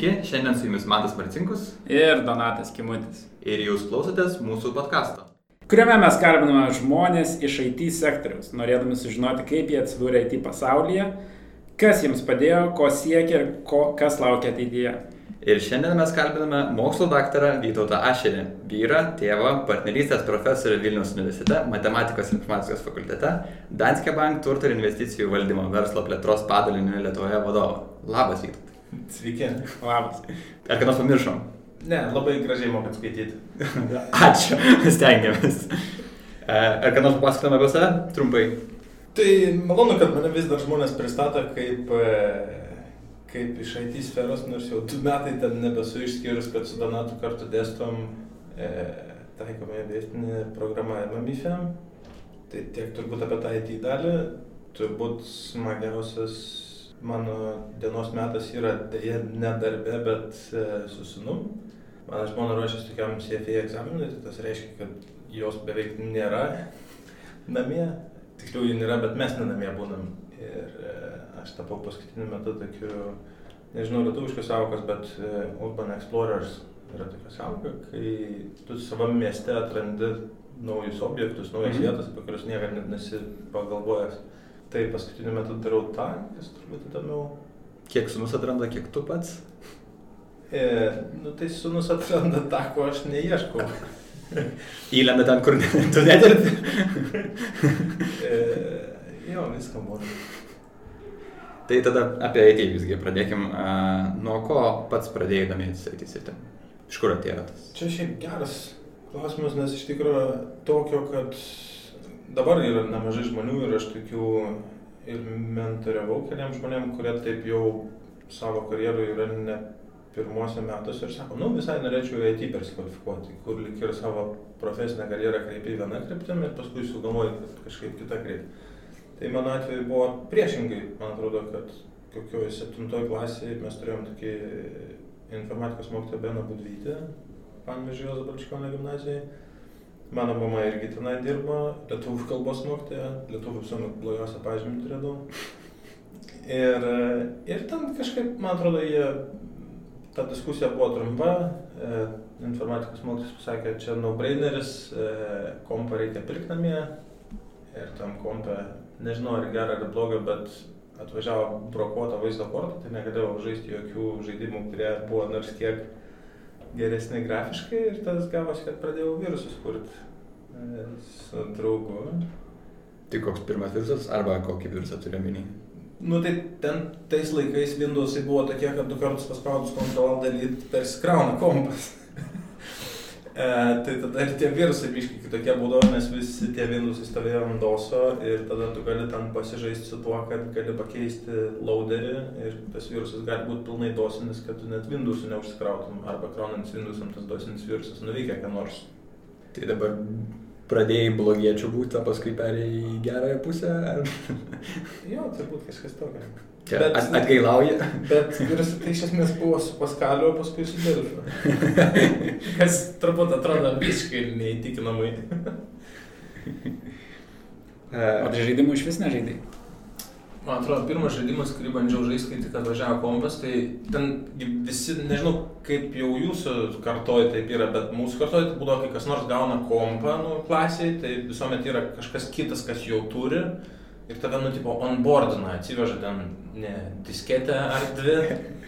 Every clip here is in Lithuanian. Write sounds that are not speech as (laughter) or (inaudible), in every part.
Sveiki, šiandien su jumis Matas Marcinkus ir Donatas Kimutis. Ir jūs klausotės mūsų podkasto. Kuriame mes kalbiname žmonės iš IT sektoriaus, norėdami sužinoti, kaip jie atsidūrė IT pasaulyje, kas jiems padėjo, ko siekia ir ko, kas laukia ateityje. Ir šiandien mes kalbiname mokslo daktarą Vytautą Ašerį, vyrą, tėvą, partnerystės profesorių Vilnius universitete, matematikos ir informatikos fakultete, Danske Bank turto ir investicijų valdymo verslo plėtros padalinio Lietuvoje vadovą. Labas, Vytautas. Sveiki. Labas. Ar ką nors pamiršom? Ne, labai gražiai mokat skaityti. (laughs) Ačiū, stengiamės. E, ar ką nors papasakotum apie save? Trumpai. Tai malonu, kad mane vis dar žmonės pristato kaip, e, kaip iš IT sferos, nors jau du metai ten nebesu išskyrus, kad su Donatu kartu dėstom e, taikomąją dėstinį programavimą MIFEM. Tai tiek turbūt apie tą IT dalį. Turbūt smagiausias mano dienos metas yra dėja ne darbe, bet e, su sunu. Mano žmona ruošiasi tokiam CFA egzaminui, tai tas reiškia, kad jos beveik nėra namie. Tiksliau, ji nėra, bet mes nenamie būnam. Ir e, aš tapau paskutiniu metu tokiu, nežinau, lietuviškas savokas, bet e, Urban Explorers yra tokia savoka, kai tu savam mieste atrandi naujus objektus, naujas -hmm. vietas, apie kurias niekada net nesi pagalvojęs. Tai paskutiniu metu darau tą, kas turbūt įdomiau. Kiek sunus atranda, kiek tu pats? E, nu tai sunus atranda tą, ko aš neieškau. (laughs) Įlenda ten, kur tu nedirbi. (laughs) e, jo, viską būna. Tai tada apie IT visgi pradėkim. Nuo ko pats pradėjai domėtis IT sritį? Iš kur atėjo tas? Čia šiaip geras klausimas, nes iš tikrųjų tokio, kad dabar yra nemažai žmonių ir aš tokių ir mentoriavau keliam žmonėm, kurie taip jau savo karjerų yra ne pirmuose metuose ir sako, nu visai norėčiau IT persikvalifikuoti, kur lik ir savo profesinę karjerą kreipiai vieną kryptimį ir paskui sugalvoji, kažkaip kitą kreipti. Tai mano atveju buvo priešingai, man atrodo, kad kokioje septintoje klasėje mes turėjom tokį informatikos mokytoją Beną Budvytį, Panvežijos Zabalčikono gimnazijoje Mano mama irgi tenai dirbo, lietuvių kalbos mokytoja, lietuvių visuomet blogiausią pažymį turėdavau. Ir, ir ten kažkaip, man atrodo, jie, ta diskusija buvo trumpa, e, informatikos mokytojas pasakė, čia no-braineris, e, kompą reikia pirkti namie. Ir tam kompą, nežinau ar gerą ar blogą, bet atvažiavo brokuota vaizdo kortą, tai negalėjau žaisti jokių žaidimų, kurie buvo nors kiek geresni grafiškai ir tas gavosi, kad pradėjau virusus kurti e, su draugu. Tai koks pirmas virusas arba kokį virusą turiu minį? Nu tai ten tais laikais Windowsai buvo tokie, kad du kartus paspaudus Ctrl dalyt persikrauna kompas. E, tai tada ir tie virusai biškai kitokie būdavo, nes visi tie Windowsai stovėjo ant doso ir tada tu gali ten pasižaisti su tuo, kad gali pakeisti loaderį ir tas virusas gali būti pilnai dosinis, kad tu net Windowsų neužsikrautum arba kraunant Windowsam tas dosinis virusas nuveikia ką nors. Tai dabar pradėjai blogiečių būti, o paskui perėjai į gerąją pusę? Jo, turbūt kažkas tokio. Čia bet, at, atgailauja. Bet virusai tai iš esmės buvo su Paskaliu, o paskui su Delfiu. (laughs) Kas turbūt atrodo visiškai neįtikinamai. tai žaidimų iš vis nežaidai? Man atrodo, pirmas žaidimas, kurį bandžiau žaisti, kai tik atvažiavo kompas, tai ten visi, nežinau, kaip jau jūsų kartoje taip yra, bet mūsų kartoje tai būdavo, kai kas nors gauna kompą nu, klasiai, tai visuomet yra kažkas kitas, kas jau turi ir tave, nu, tipo, onboardina, atsiveža ten ne disketę ar dvi,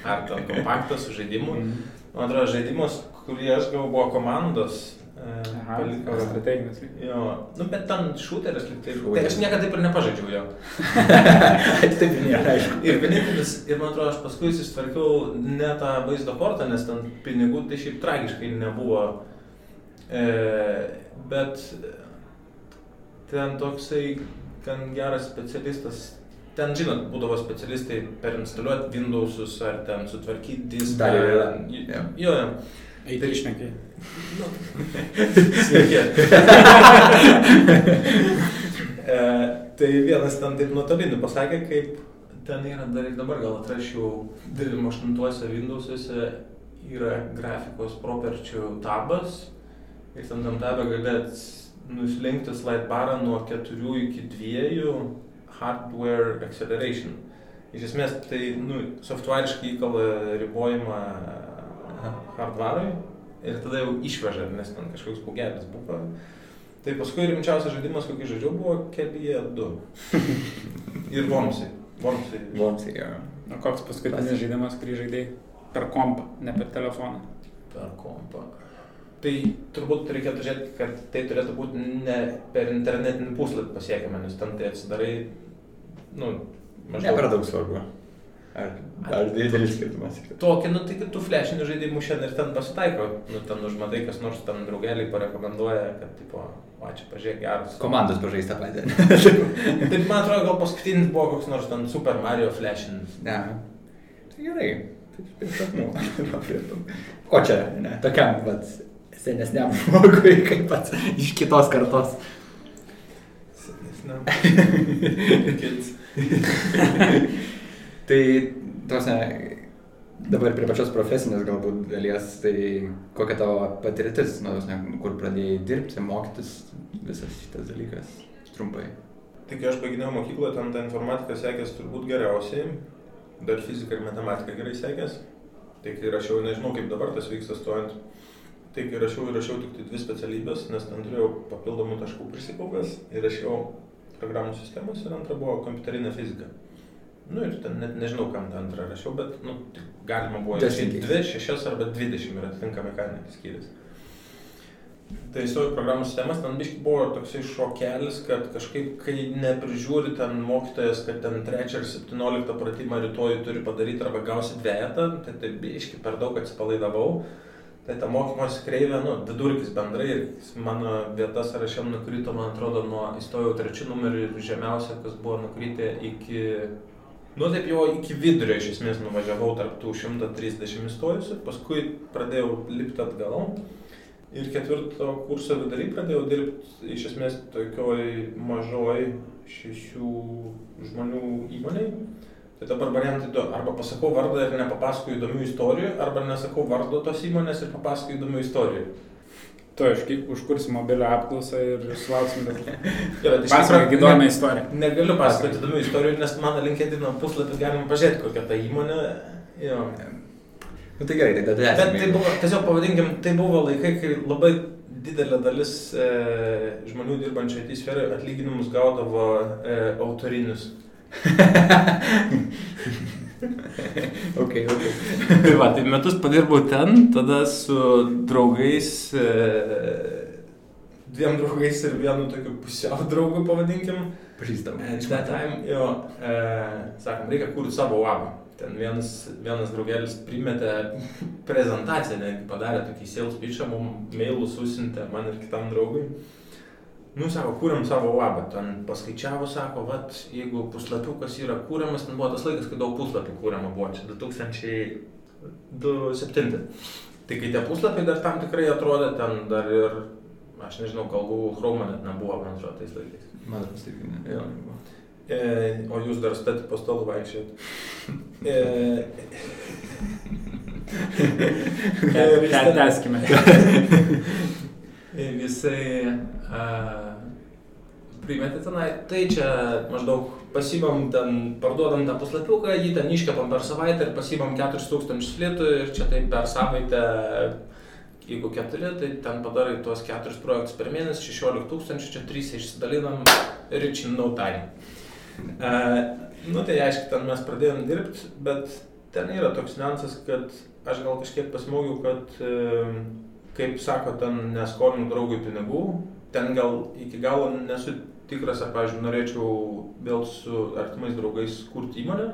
ar ten kompaktą su žaidimu. Mm. Man atrodo, žaidimas, kurį aš gavau, buvo komandos. E, Aha, strateginis. Jo, nu, bet ten šūteris liktai. Tai aš niekada taip ir nepažaidžiau jo. (laughs) taip ir nėra, aišku. Ir vienintelis, ir man atrodo, aš paskui susitvarkiau ne tą vaizdo kortą, nes ten pinigų tai šiaip tragiškai nebuvo. E, bet ten toksai gan geras specialistas. Ten, žinot, būdavo specialistai per instaliuoti Windows'us ar ten sutvarkyti diską. Dar yra. Jo, jo. Eiti tai išnekai. Nu. (laughs) Sveiki. e, tai vienas ten taip nuotoliniu pasakė, kaip ten yra dar ir dabar, gal atrašiau 98 Windows'uose yra grafikos properčių tabas ir ten tam tabą galėt nuslinkti slide barą nuo 4 iki 2 hardware acceleration. Iš esmės, tai, nu, softvariškai įkala ribojimą hardvarui ir tada jau išveža, nes ten kažkoks bugelis buvo. Tai paskui rimčiausias žaidimas, kokį žaidžiau, buvo kelyje 2. (laughs) ir Vomsai. Vomsai. Vomsai, jo. O koks paskutinis žaidimas, kurį žaidėjai? Per kompą, ne per telefoną. Per kompą. Tai turbūt reikėtų žiūrėti, kad tai turėtų būti ne per internetinį puslapį pasiekiama, nes ten tai atsidarai, nu, maždaug. Ne per daug svarbu. Ar, ar didelis skirtumas? Tokį, nu tai kitų flashinių žaidimų šiandien ir ten pasitaiko, nu ten užmatai, kas nors ten draugeliai parekomenduoja, kad, tipo, o čia pažiūrėk geras. Komandos pažais tą patį. (laughs) Taip, man atrodo, gal paskutinis buvo koks nors ten Super Mario flashinis. Ne. Tai gerai. Taip, taip, (laughs) o čia, ne, tokiam, bet senesniam (laughs) žmogui, kaip pats iš kitos kartos. Senesniam. (laughs) (laughs) Tai, tos ne, dabar prie pačios profesinės galbūt dalies, tai kokia tavo patirtis, nu, ne, kur pradėjai dirbti, mokytis, visas šitas dalykas, trumpai. Tai kai aš baiginėjau mokyklą, ten ta informatika sekėsi turbūt geriausiai, dar fizika ir matematika gerai sekėsi. Tai kai rašiau, nežinau kaip dabar tas vyksta stojant, tai kai rašiau, rašiau tik tai dvi specialybės, nes ten turėjau papildomų taškų prisikaupęs ir rašiau programų sistemas ir antra buvo kompiuterinė fizika. Nu ir ten net nežinau, kam tą antrą rašiau, bet nu, galima buvo rašyti 2, 6 arba 20 ir atitinkami kainai skiriasi. Tai įstojau programų sistemas, ten biškai buvo toksai šokelis, kad kažkaip, kai neprižiūri ten mokytojas, kad ten 3 ar 17 pratimą rytoj turi padaryti arba gausi dvietą, tai tai biškai per daug atsipalaidavau. Tai ta mokymosi kreivė, nu, vidurkis bendrai mano vieta sąraše nukrito, man atrodo, nuo įstojau trečių numerių ir žemiausia, kas buvo nukritę iki Nu taip jau iki vidurio iš esmės nuvažiavau tarp tų 130 įstojusių, paskui pradėjau lipti atgal. Ir ketvirto kurso vidury pradėjau dirbti iš esmės tokioj mažoj šešių žmonių įmoniai. Tai dabar variantai du. Arba pasakau vardą ir nepapasakoju įdomių istorijų, arba nesakau vardo tos įmonės ir papasakoju įdomių istorijų. Tu užkursi mobilio apklausą ir sulauksim (laughs) bet... Pasakok įdomią istoriją. Negaliu pasakoti įdomių istorijų, nes mano linkėdino puslapį galima pažiūrėti, kokia ta įmonė. Jo. Nu, tai gerai, tai tada. Bet tai buvo, tiesiog pavadinkim, tai buvo laikai, kai labai didelė dalis e, žmonių dirbančių IT sferoje atlyginimus gaudavo e, autorinius. (laughs) ok, ok. tai va, tai metus padirbau ten, tada su draugais, e, dviem draugais ir vienu tokiu pusiau draugu pavadinkim. Pažįstam. That time, jo, e, sakom, reikia kurti savo webą. Ten vienas, vienas draugelis primetė prezentaciją, netgi padarė tokį sales pitchą, mums mailus susintė man ir kitam draugui. Nu, sako, kūrėm savo labą, ten paskaičiavo, sako, vat, jeigu puslapiukas yra kūriamas, ten buvo tas laikas, kai daug puslapių kūriama buvo, čia 2007. Tai kai tie puslapiai dar tam tikrai atrodė, ten dar ir, aš nežinau, gal Google Chrome net nebuvo, man atrodo, tais laikais. Man atrodo, taip, ne. Jo, nebuvo. E, o jūs dar stati po stolu vaikščiat. E, Tęskime. (laughs) Visai uh, primetė tenai, tai čia maždaug pasimam ten, parduodam tą puslapiuką, jį ten iškepam per savaitę ir pasimam 4000 litų ir čia taip per savaitę, jeigu 4, tai ten padarai tuos 4 projektus per mėnesį, 16 tūkstančių, čia 3 išsidalinam, rich in no time. Uh, nu tai aišku, ten mes pradėjom dirbti, bet ten yra toks niuansas, kad aš gal kažkiek pasimokiau, kad uh, kaip sako, ten neskolinu draugui pinigų, ten gal iki galo nesu tikras, ar, pavyzdžiui, norėčiau vėl su artimais draugais kurti įmonę,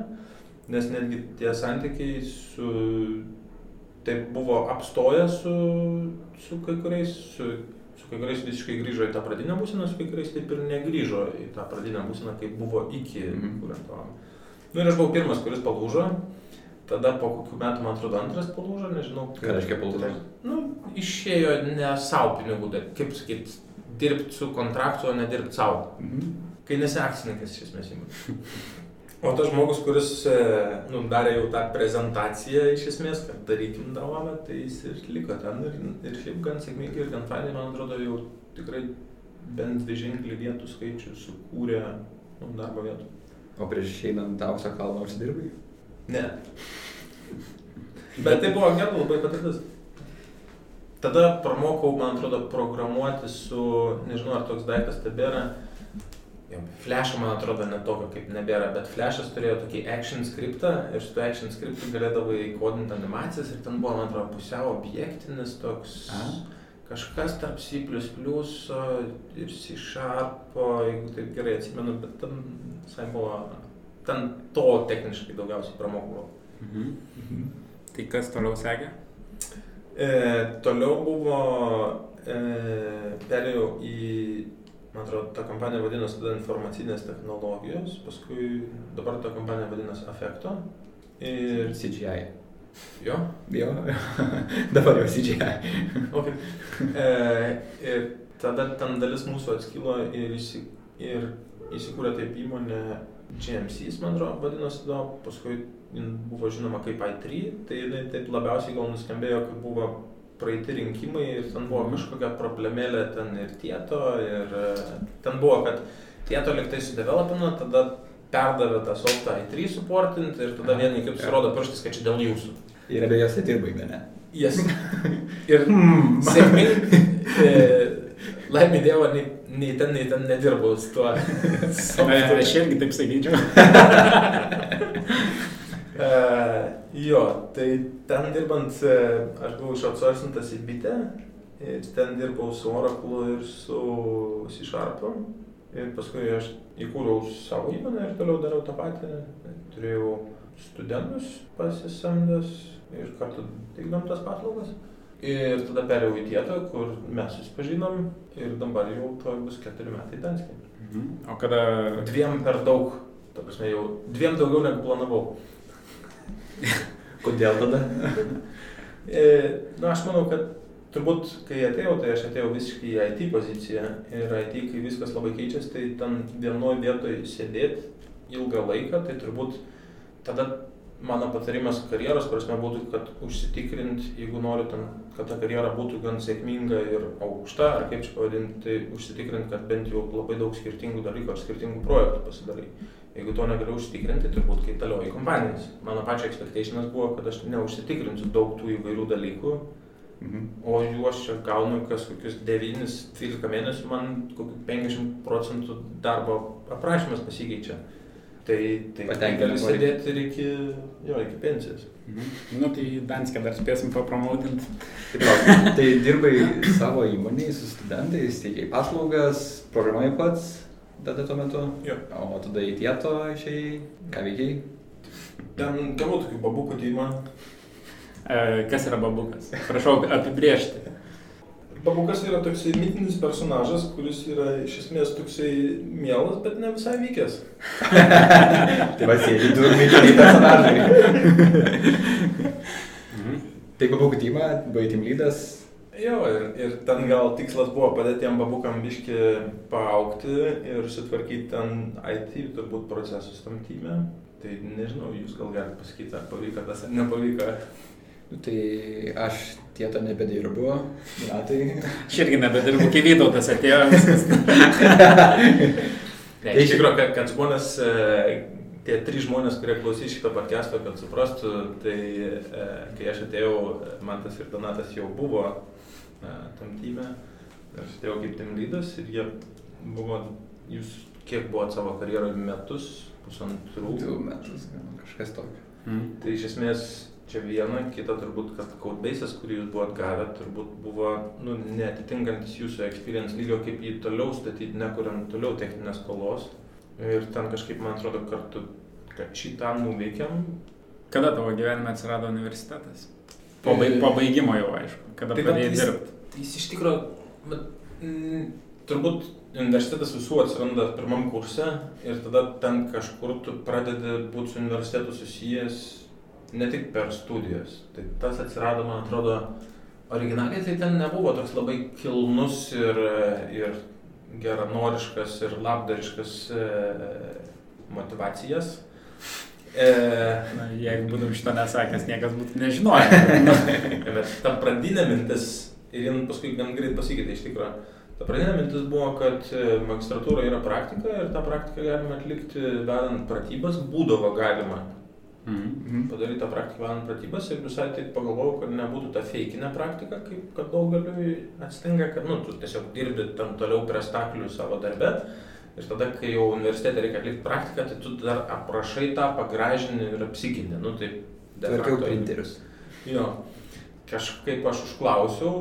nes netgi tie santykiai su, taip buvo apstoję su, su kai kuriais, su, su kai kuriais visiškai grįžo į tą pradinę būseną, su kai kuriais taip ir negrįžo į tą pradinę būseną, kaip buvo iki mhm. kuriant to. Nu ir aš buvau pirmas, kuris palūžo. Tada po kokių metų, man atrodo, antras palūžo, nežinau. Ką reiškia palūžo? Nu, išėjo ne savo pinigų, kaip sakyt, dirbti su kontraktu, o ne dirbti savo. Mhm. Kai nesi akcininkas iš esmės įmonės. (laughs) O tas žmogus, kuris e, nu, darė jau tą prezentaciją iš esmės, kad darykim davamą, tai jis ir liko ten ir, ir šiaip gan sėkmingai ir gan fainai, man atrodo, jau tikrai bent dvi ženklį vietų skaičių sukūrė nu, darbo vietų. O prieš išeinant aukso kalną užsidirbai? Ne. Bet tai buvo gera labai patirtis. Tada pramokau, man atrodo, programuoti su, nežinau ar toks daiktas tebėra, flash'o man atrodo net tokio kaip nebėra, bet flash'as turėjo tokį action scriptą ir su tuo action scriptu galėdavai kodinti animacijas ir ten buvo, man atrodo, pusiau objektinis toks A. kažkas tarp C++ ir C Sharp, jeigu taip gerai atsimenu, bet ten visai buvo, ten to techniškai daugiausiai pramokau. Mhm. Tai kas toliau sekė? E, toliau buvo, e, perėjau į, man atrodo, ta kompanija vadinosi tada informacinės technologijos, paskui dabar ta kompanija vadinasi Affecto. Ir CGI. jo, Jo, (laughs) dabar jau CGI. okay. e, ir tada ten dalis mūsų atskilo ir, įsi, ir įsikūrė taip įmonė GMC, man atrodo, vadinosi tada, paskui buvo žinoma kaip i3, tai jinai taip labiausiai gal nuskambėjo, kad buvo praeiti rinkimai ir ten buvo kažkokia problemėlė ten ir tieto, ir e, ten buvo, kad tieto liktai sudevelopino, tada perdavė tą softą i3 supportinti ir tada vieni kitus rodo pirštis, kad čia dėl jūsų. Ir abiejose dirbai, ne? Jas. (laughs) Ir sėkmingai, e, laimė Dievo, nei, nei ten, nei ten nedirbau su tuo. (laughs) Aš irgi taip sakyčiau. (laughs) E, jo, tai ten dirbant, e, aš buvau išoutsourcintas į bitę ir ten dirbau su Oracle ir su C Sharpu. Ir paskui aš įkūriau savo įmonę ir toliau dariau tą patį. Turėjau studentus pasisamdęs ir kartu teikdom tas paslaugas. Ir tada perėjau į tietą, kur mes susipažinom ir dabar jau to bus keturi metai Danskė. Mhm. O kada... Dviem per daug, ta prasme jau dviem daugiau negu planavau. Kodėl tada? E, Na, aš manau, kad turbūt, kai atėjau, tai aš atėjau visiškai į IT poziciją. Ir IT, kai viskas labai keičiasi, tai ten vienoje vietoje sėdėti ilgą laiką, tai turbūt tada mano patarimas karjeros prasme būtų, kad užsitikrint, jeigu nori ten, kad ta karjera būtų gan sėkminga ir aukšta, ar kaip čia pavadinti, tai užsitikrint, kad bent jau labai daug skirtingų dalykų ar skirtingų projektų pasidarai. Jeigu to negaliu užtikrinti, turbūt kai talioji kompanijas. Mano pačio expectationas buvo, kad aš neužsitikrinsiu daug tų įvairių dalykų, Mhm. o juos čia gaunu kas kokius 9-13 mėnesių, man kokių 50 procentų darbo aprašymas pasikeičia. Tai, tai Patenkina gali sėdėti ir iki, jo, iki pensijos. Mhm. Nu, tai Danskė dar spėsim papromautinti. Tai, tai dirbai savo įmonėje su studentais, teikiai paslaugas, programai pats, tada tuo metu. Jo. O tada į tieto išėjai, ką veikiai? Ten gavau tokių babukų tyrimą. E, kas yra babukas? Prašau apibriežti. Babukas yra toksai mitinis personažas, kuris yra iš esmės toksai mielas, bet ne visai vykęs. (laughs) Tai va, sėdi du mytiniai personažai. Mhm. Tai buvau kutimą, buvai team lydas. Jo, ir, ir ten gal tikslas buvo padėti tiem babukam biški paaukti ir sutvarkyti ten IT turbūt procesus tam tyme. Tai nežinau, jūs gal galite pasakyti, ar pavyko tas ar nepavyko. Nu, Tai aš tieto nebedirbu, metai. Aš irgi nebedirbu, kai Vytautas atėjo. viskas. (laughs) Ne, iš tikrųjų, kad, kad žmonės, e, tie trys žmonės, kurie klausys šitą podcastą, kad suprastų, tai e, kai aš atėjau, man tas ir Donatas jau buvo e, tam tyme. Aš atėjau kaip tim lydas ir jie buvo, jūs kiek buvot savo karjeroje metus, pusantrų. Du metus, kažkas tokio. Mhm. Tai iš esmės čia viena, kita turbūt, kad codebase'as, kurį jūs buvot gavę, turbūt buvo nu, netitinkantis jūsų experience lygio, kaip jį toliau statyti, nekuriant toliau techninės kolos. Ir ten kažkaip, man atrodo, kartu kad šitą nuveikėm. Kada tavo gyvenime atsirado universitetas? Po, baig, po baigimo jau, aišku. Kada Tai pradėjai dirbti? Jis iš tikrųjų, mm, turbūt universitetas visų atsiranda pirmam kurse ir tada ten kažkur tu pradedi būti su universitetu susijęs ne tik per studijas. Tai tas atsirado, man atrodo, originaliai tai ten nebuvo toks labai kilnus ir, ir geranoriškas ir labdariškas e, motivacijas. E, Na, jeigu būtum šito nesakęs, niekas būtų nežinojęs. (laughs) Bet ta pradinė mintis ir jin paskui gan greit pasikeitė iš tikrųjų. Ta pradinė mintis buvo, kad e, magistratūra yra praktika ir tą praktiką galima atlikti vedant pratybas, būdavo galima Mhm. padaryti tą praktiką vedant pratybas ir visai taip pagalvojau, kad nebūtų ta feikinė praktika, kaip kad daugeliu atsitinka, kad, nu, tu tiesiog dirbi tam toliau prie staklių savo darbe. Ir tada, kai jau universitete reikia atlikti praktiką, tai tu dar aprašai tą, pagražini ir apsigini. Nu, tai Tvarkiau printerius. Jo. Kažkaip aš užklausiau,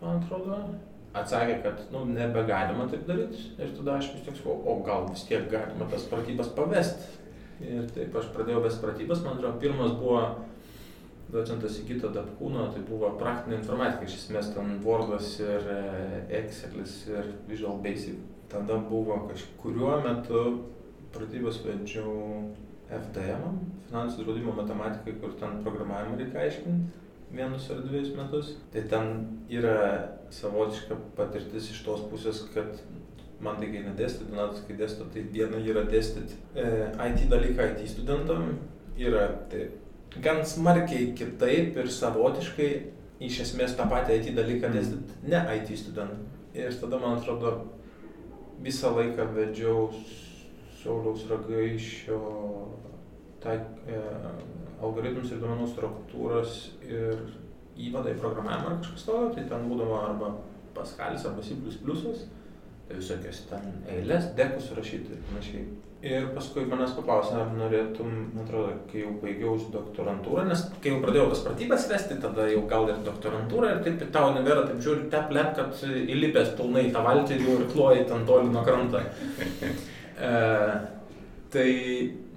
man atrodo, atsakė, kad nu, nebegalima taip daryti. Ir tada aš vis tiek sakau, o gal vis tiek galima tas pratybas pavesti. Ir taip aš pradėjau vesti pratybas, man atrodo, pirmas buvo docentas įgyto Dapkūno, tai buvo praktinė informatika, iš esmės ten Wordas ir e, Excelis ir Visual Basic. Tada buvo kažkuriuo metu pratybas vedžiau FDM, finansų draudimo matematikai, kur ten programavimą reikia aiškinti vienus ar dviejus metus. Tai ten yra savotiška patirtis iš tos pusės, kad man tai kai nedėstyti, Donatas kai dėsto, tai viena yra dėstyti e, IT dalyką IT studentam, yra tai gan smarkiai kitaip ir savotiškai iš esmės tą patį IT dalyką dėstyti ne IT studentam. Ir tada man atrodo visą laiką vedžiau Sauliaus Ragaišio tai, e, algoritmus ir duomenų struktūras ir įvadą į programavimą ar kažkas tokio, tai ten būdavo arba Paskalis arba C++, visokias ten eilės, dekus rašyti ir panašiai. Ir paskui manęs paklausė, ar norėtum, man atrodo, kai jau baigiau doktorantūrą, nes kai jau pradėjau tas pratybas vesti, tada jau gal ir doktorantūrą ir taip tau nebėra, taip žiūri, tep lep, kad įlipęs pilnai tą valtį ir jau ir kloji ten toli nuo kranto. (laughs) E, tai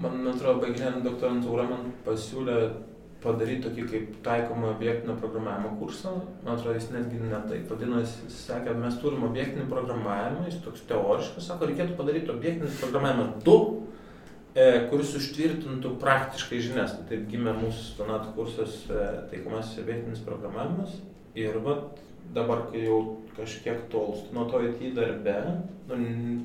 man, atrodo, baigiant doktorantūrą man pasiūlė padaryti tokį kaip taikomą objektinio programavimo kursą. Man atrodo, jis netgi ne taip vadinasi, jis sakė, mes turim objektinį programavimą, jis toks teoriškas, sako, reikėtų padaryti objektinį programavimą 2, e, kuris užtvirtintų praktiškai žinias. Tai taip gimė mūsų donatų kursas e, taikomasis objektinis programavimas. Ir vat dabar, kai jau kažkiek tolstu nuo to IT darbe, nu,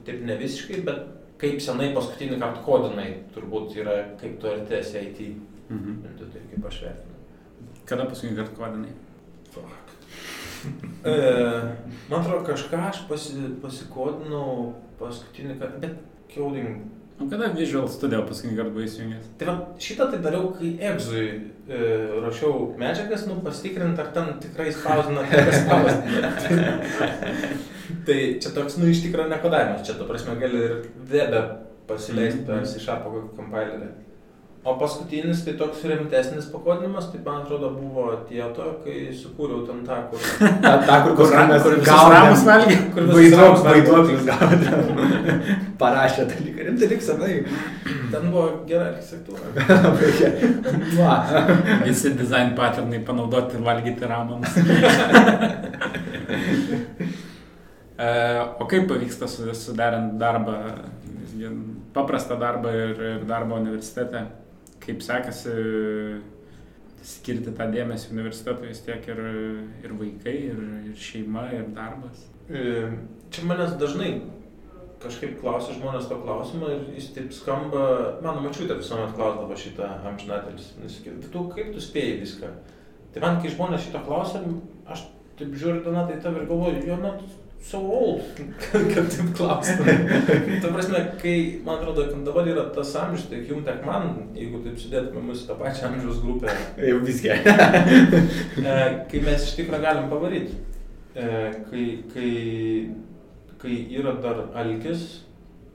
taip ne visiškai, bet kaip senai paskutinį kartą kodinai turbūt yra, kaip tu artėsi IT. Mhm. Bent jau taip kaip aš vertinu. Kada paskutinį kartą kodinai? Fuck. e, man atrodo, kažką aš pasi, pasikodinau paskutinį kartą, bet coding. O kada Visual Studio paskutinį kartą buvai įsijungęs? Tai va, šitą tai dariau, kai egzui e, rašiau medžiagas, nu pasitikrinti, ar ten tikrai spausdina, ar nespausdina. tai čia toks, nu, iš tikrųjų nekodavimas, čia, ta prasme, gali ir webe pasileisti per C-Sharp kokį kompilerį. O paskutinis, tai toks rimtesnis pakodinimas, tai man atrodo buvo tieto, kai sukūriau ten tą, kur... Ta, kur Kur, mes kur visus gaunam- ramus valgė? kur visus Vaiduok, ramus valgė. vaiduoklius gaudam. (laughs) Parašė dalyką. Rimtai tik senai. Ten buvo gera architektūra. Visi design patternai panaudoti valgyti ramams. (laughs) E, o kaip pavyksta su- suderint darbą, paprastą darbą ir, ir darbą universitete? Kaip sekasi skirti tą dėmesį universitetui vis tiek ir, ir vaikai, ir, ir šeima, ir darbas? E, Čia manęs dažnai kažkaip klausia žmonės to klausimo ir jis taip skamba, mano mačiutė visuomet klausdavo šitą amžinatelis. Jis sakė, "Tai tu kaip tu spėjai viską? Tai man, kai žmonės šito klausia, aš taip žiūriu donatai tave ir galvoju, jo, na, so old, (laughs) kad, taip klaustum. (laughs) Ta prasme, kai, man atrodo, kad dabar yra tas amžius, tiek jums, tiek man, jeigu taip sudėtume mūsų tą pačią amžiaus grupę, (laughs) Jau viską. E, kai mes iš tikrųjų galim pavaryti. E, kai, kai, kai yra dar alkis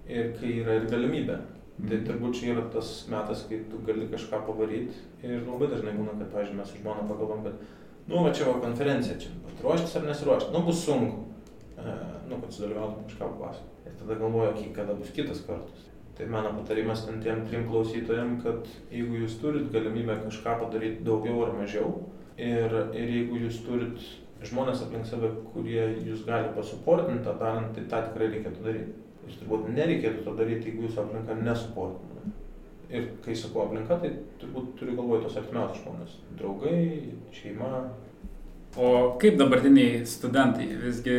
ir kai yra ir galimybė. Tai turbūt čia yra tas metas, kai tu gali kažką pavaryti. Ir labai dažnai būna, kad, pavyzdžiui, mes su žmona pagalvom, kad, nu, va čia va konferencija, čia, ruoštis ar nesiruoštis, nu, bus sunku. E, nu, kad sudalyvautum kažką papasakoti. Ir tada galvoju, okay, kada bus kitas kartas. Tai mano patarimas ten tiem trim klausytojam, kad jeigu jūs turit galimybę kažką padaryti daugiau ar mažiau, ir, ir jeigu jūs turit žmonės aplink save, kurie jūs gali pasuportinti tą darant, tai tą tikrai reikėtų daryti. Ir turbūt nereikėtų to daryti, jeigu jūsų aplinka nesuportina. Ir kai sakau aplinka, tai turbūt turiu galvoje tos artimiausius žmonės. Draugai, šeima. O kaip dabartiniai studentai, visgi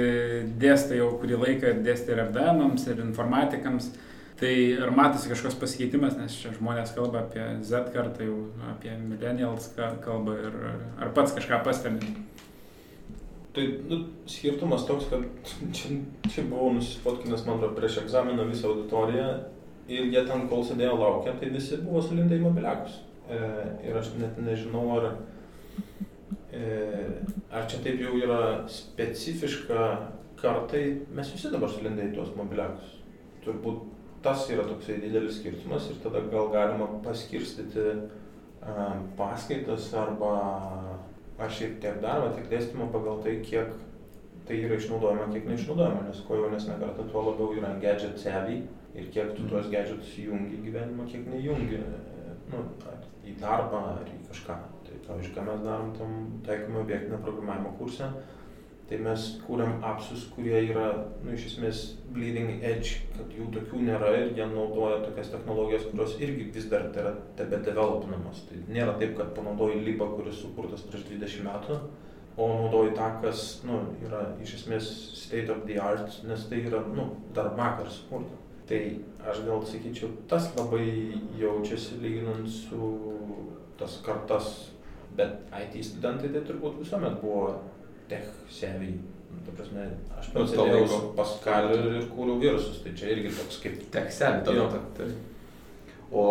dėstai jau kurį laiką dėstai ir FDM-ams, ir informatikams, tai ar matosi kažkoks pasikeitimas, nes čia žmonės kalba apie Z kartą, jau apie millennials ka- kalba ir ar pats kažką pastebi? Tai nu, skirtumas toks, kad (laughs) čia, čia buvau nusifotkinęs, man atrodo, prieš egzaminą visą auditoriją ir jie ten, kol sėdėjo laukia, tai visi buvo sulindę į mobiliakus. E, ir aš net nežinau, ar, ar čia taip jau yra specifiška kartai, mes visi dabar sulindę į tuos mobiliakus. Turbūt tas yra toksai didelis skirtumas ir tada gal galima paskirstyti a, paskaitas arba aš šiaip tiek darbą, tiek dėstymą pagal tai, kiek tai yra išnaudojama, kiek neišnaudojama, nes kuo jaunesnė karta, tuo labiau yra gadget savvy ir kiek tu tuos gadgetus jungi gyvenimą, kiek nejungi nu, ar į darbą ar į kažką. Tai pavyzdžiui, ką mes darom tam taikomą objektinio programavimo kursą, tai mes kūriam apsus, kurie yra, nu, iš esmės, bleeding edge, kad jų tokių nėra ir jie naudoja tokias technologijas, kurios irgi vis dar yra tebe developinamos. Tai nėra taip, kad panaudoji libą, kuris sukurtas prieš 20 metų, o naudoji tą, kas, nu, yra iš esmės state of the art, nes tai yra, nu, dar vakar sukurta. Tai aš gal sakyčiau, tas labai jaučiasi lyginant su tas kartas, bet IT studentai tai turbūt visuomet buvo tech savvy. Nu, ta prasme, aš Nu, pats to sėdėjau Paskaliu ir kūriau virusus, tai čia irgi toks kaip Tekselį tada. Jo. ta- tai. O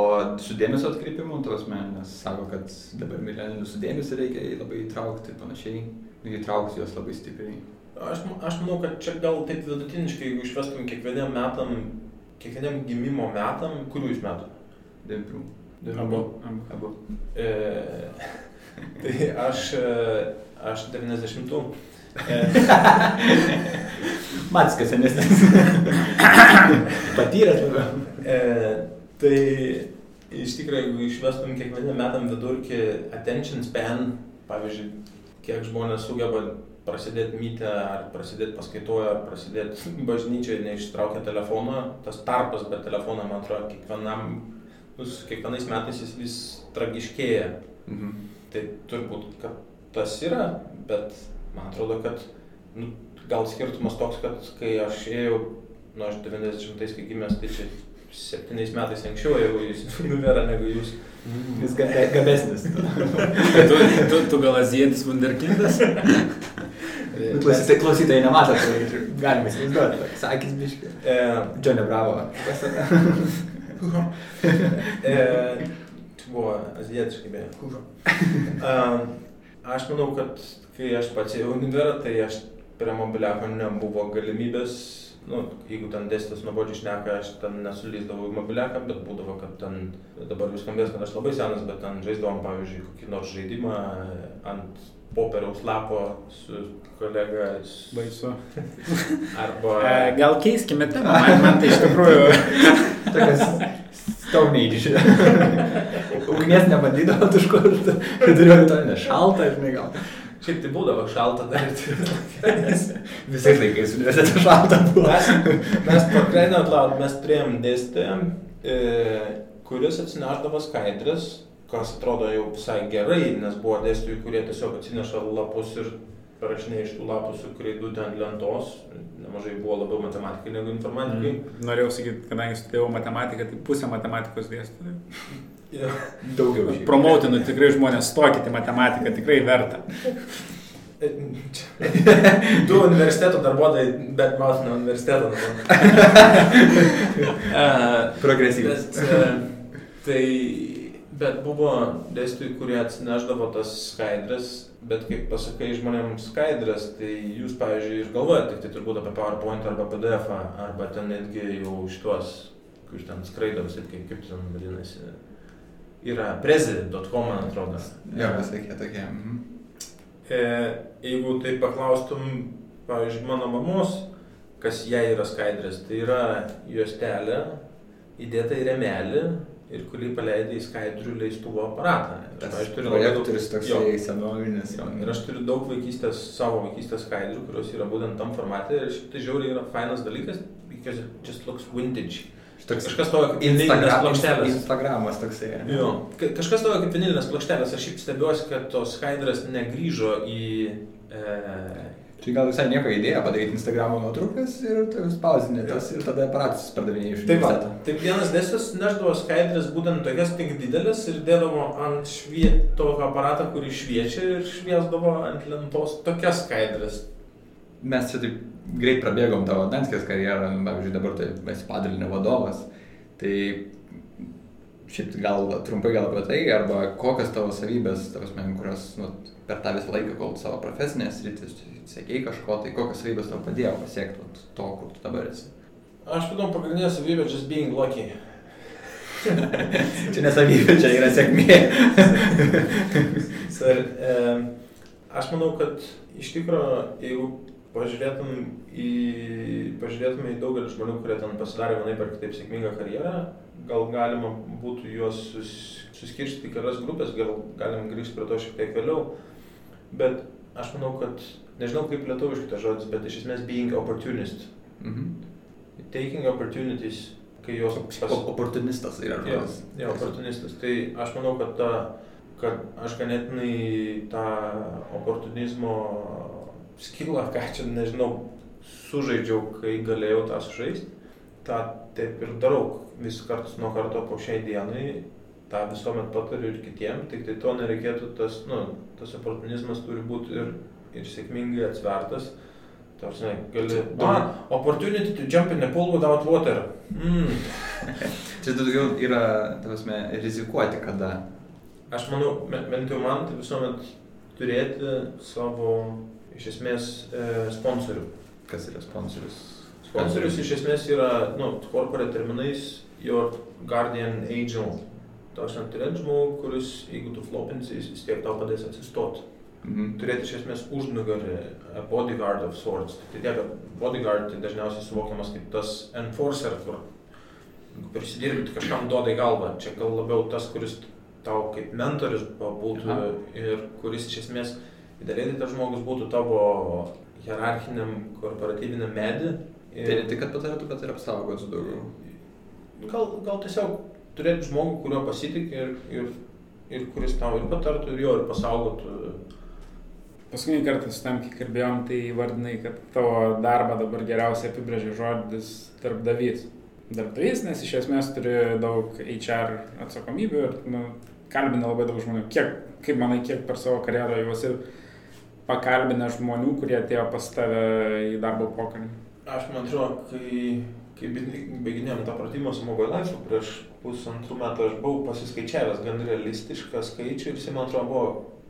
su dėmesio atkreipimu, tos mes sako, kad dabar milenijus su dėmesio reikia labai įtraukti ir panašiai. Įtraukti juos labai stipriai. Aš, aš manau, kad čia gal taip vidutiniškai, jeigu išvestum kiekvienam metam, kiekvienam gimimo metam, kurių iš metų? Devintų. Abu. Abu. Abu. E, tai aš, e, aš 90-ų. E, Matskas senesnis. (laughs) Patyręs labiau. e, tai iš tikrųjų, jeigu išvestum kiekvienam metam vidurkį attention span, pavyzdžiui, kiek žmonės sugeba prasidėti mytę, ar prasidėti paskaitoje, ar prasidėti (laughs) bažnyčioje, neištraukia telefono, tas tarpas be telefono, man atrodo, kiekvienam, nu, kiekvienais metais jis vis tragiškėja. Mhm. Tai turbūt, kad tas yra, bet man atrodo, kad nu, gal skirtumas toks, kad kai aš ėjau, nu aš 90-ais, kai gimęs, tai čia septyniais metais anksčiau, jeigu jis (laughs) nuvera negu jūs. Jis ga- ga- gabesnis. (laughs) Tu, tu, tu gal azijietis wunderkindas? (laughs) Klausytai, klausytai nemato, tai galima įsivaizduoti. Sakys biški. E, Johnny Bravo. e, buvo azijietiškai beje. E, (laughs) aš manau, kad kai aš pats ėjau į univerą, tai aš prie mobiliako nebuvo galimybės, nu, jeigu ten dėstytas nuobodžiai šneka, aš ten nesulyzdavau į mobiliaką, bet būdavo, kad ten, dabar vis skambės, kad aš labai senas, bet ten žaisdavom, pavyzdžiui, kokį nors žaidimą ant popieriaus lapo su kolega. s- Baisu. (laughs) Arba... E, gal keiskime temą, man, man tai iš tikrųjų. (laughs) Tokias Age. (laughs) Ugnies nebandydavo kažkur. Turėjau to nešaltą, žinai, gal. Šiaip tai būdavo šalta dar. Visais laikais universitete šalta buvo. mes, mes pakreinę atlaud, mes turėjom dėstytoją, e, kuris atsineždavo skaidrės, kas atrodo jau visai gerai, nes buvo dėstytojų, kurie tiesiog atsineša lapus ir parašinė iš tų lapų su kreidutė ant lentos. Nemažai buvo labiau matematikai negu informatikai. Mm. Norėjau sakyti, kadangi studijavau matematiką, tai pusę matematikos dėstytojų. Mm. Daugiau. Promoutinu tikrai žmonės, stokite į matematiką, tikrai verta. E, Du universiteto darbuotojai, bet maus nuo universiteto. Uh, (laughs) Progresyvus. Bet, e, tai, bet buvo dėstytojai, kurie atsineždavo tas skaidrės, bet kaip pasakai žmonėms skaidrės, tai jūs, pavyzdžiui, ir galvojate tik tai turbūt apie PowerPoint arba PDF, arba ten netgi jau šitos, kur ten skraido visi, kaip, kaip ten vadinasi. Yra prezident.com, man atrodo. Jo, visokie tokie. mhm. E, jeigu tai paklaustum, pavyzdžiui, mano mamos, kas jai yra skaidrės, tai yra juostelė įdėta į remelį ir kurį paleidai į skaidrių leistuvo aparatą. Ir, pavyzdžiui, turiu labai daug- projektorius toks senovinis. Ir aš turiu daug vaikystės, savo vaikystės skaidrių, kurios yra būtent tam formate ir šiaip tai žiauriai yra fainas dalykas, because it just looks vintage. Toks Kažkas stovi kaip vinilinės plokštelės. Instagramas toksai. Jo, Ka- kažkas tavo kaip vinilinės plokštelės, aš šiaip stebiuosi, kad tos skaidrės negryžo į, e, Tai gal visai nieko idėja padaryti Instagramo nuotraukas ir spausinti tas ir tada aparatus pardavinėjai iš Taip, universiteto. taip vienas dėstytojas neždavo skaidrės būtent tokias tik didelės ir dėdavo ant švieto aparatą, kurį šviečia ir šviesdavo ant lentos tokias skaidrės. Mes čia taip greit prabėgom tavo Danskės karjerą, pavyzdžiui, dabar tai esi padalinio vadovas. Tai šiaip gal trumpai gal apie tai, arba kokios tavo savybės, tavas men, kurios nu, per tą visą laiką, kol savo profesinės rytis, sėkiai kažko, tai kokios savybės tau padėjo pasiekti to, kur tu dabar esi. Aš manau, pagrindinė savybė just being lucky. (laughs) čia nesavybė, čia yra sėkmė. (laughs) Sir, e, aš manau, kad iš tikrųjų, jeigu pažiūrėtum į, pažiūrėtum į daugelį žmonių, kurie ten pasidarė vienaip ar kitaip sėkmingą karjerą, gal galima būtų juos sus, suskirstyti į kelias grupės, gal galim grįžti prie to šiek tiek vėliau. Bet aš manau, kad, nežinau kaip lietuviškai tas žodis, bet iš esmės being opportunist. Mhm. Taking opportunities, kai jos O- Oportunistas yra Jo, žodis. jo, oportunistas. Tai aš manau, kad, ta, kad aš ganėtinai tą oportunizmo skilą, ką čia nežinau, sužaidžiau, kai galėjau tą sužaisti. tą taip ir darau vis kartas nuo karto po šiai dienai, tą visuomet patariu ir kitiems, tik tai to nereikėtų, tas, nu, tas oportunizmas turi būti ir, ir sėkmingai atsvertas. Tarsi, gali... Ah, opportunity to jump in a pool without water. Mm. (laughs) Čia daugiau yra, tavasme, rizikuoti kada. Aš manau, be- bent jau man tai visuomet turėti savo, iš esmės, e, sponsorių. Kas yra sponsorius? Sponsorius iš esmės yra, nu, corporate terminais, your guardian angel. Toks neturėt žmogų, kuris, jeigu tu flopinsi, jis vis tiek tau padės atsistoti. Mhm. Turėti iš esmės užnugarį, bodyguard of sorts. Tai tiek, kad bodyguard tai dažniausiai suvokiamas kaip tas enforcer, kur tai kažkam duoda į galvą. Čia gal labiau tas, kuris tau kaip mentorius būtų Aha. ir kuris iš esmės, idealiai tas žmogus būtų tavo hierarchiniam korporatyviniam medį. Tai ne tik, kad patarėtų, bet ir apsaugotų daugiau. Gal, gal tiesiog turėti žmogų, kuriuo pasitikė ir, ir, ir kuris tau ir patartų, ir jo ir pasaugotų. Paskutinį kartą su tam, kai kalbėjom, tai vardinai, kad tavo darbą dabar geriausiai apibrėžia žodis darbdavys. Darbdavys, nes iš esmės turi daug HR atsakomybių ir nu, kalbina labai daug žmonių. Kiek, kaip manai, kiek per savo karjerą jau esi pakalbinę žmonių, kurie atėjo pas tave į darbo pokalbį? Aš man atrodo, kai, kai baiginėjom tą pratimą su Mobile Life, prieš pusantrų metų aš buvau pasiskaičiavęs gan realistišką skaičių ir jis man atrodo buvo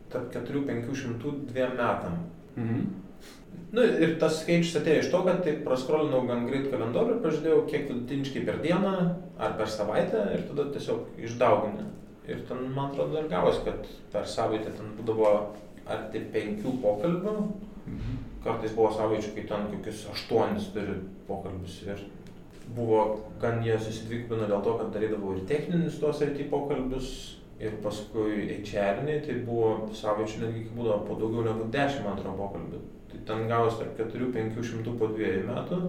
tarp 4-500 dviem metam. Mhm. Nu, ir tas skaičius atėjo iš to, kad taip praskrolinau gan greit kalendorių ir pažiūrėjau, kiek vidutiniškai per dieną ar per savaitę ir tada tiesiog išdaugini. Ir ten, man atrodo, dar gavosi, kad per savaitę ten būdavo arti penkių pokalbių. Mhm. Kartais buvo savaičių, kai ten kokius aštuonis turi pokalbius. Ir buvo gan jie susidvigubino dėl to, kad darydavau ir techninius tos rytį pokalbius. Ir paskui HR-iniai, tai buvo savaičių netgi kai būdavo po daugiau negu 10 man atrodo pokalbių. Tai ten gavosi tarp 4-500 po dviejų metų.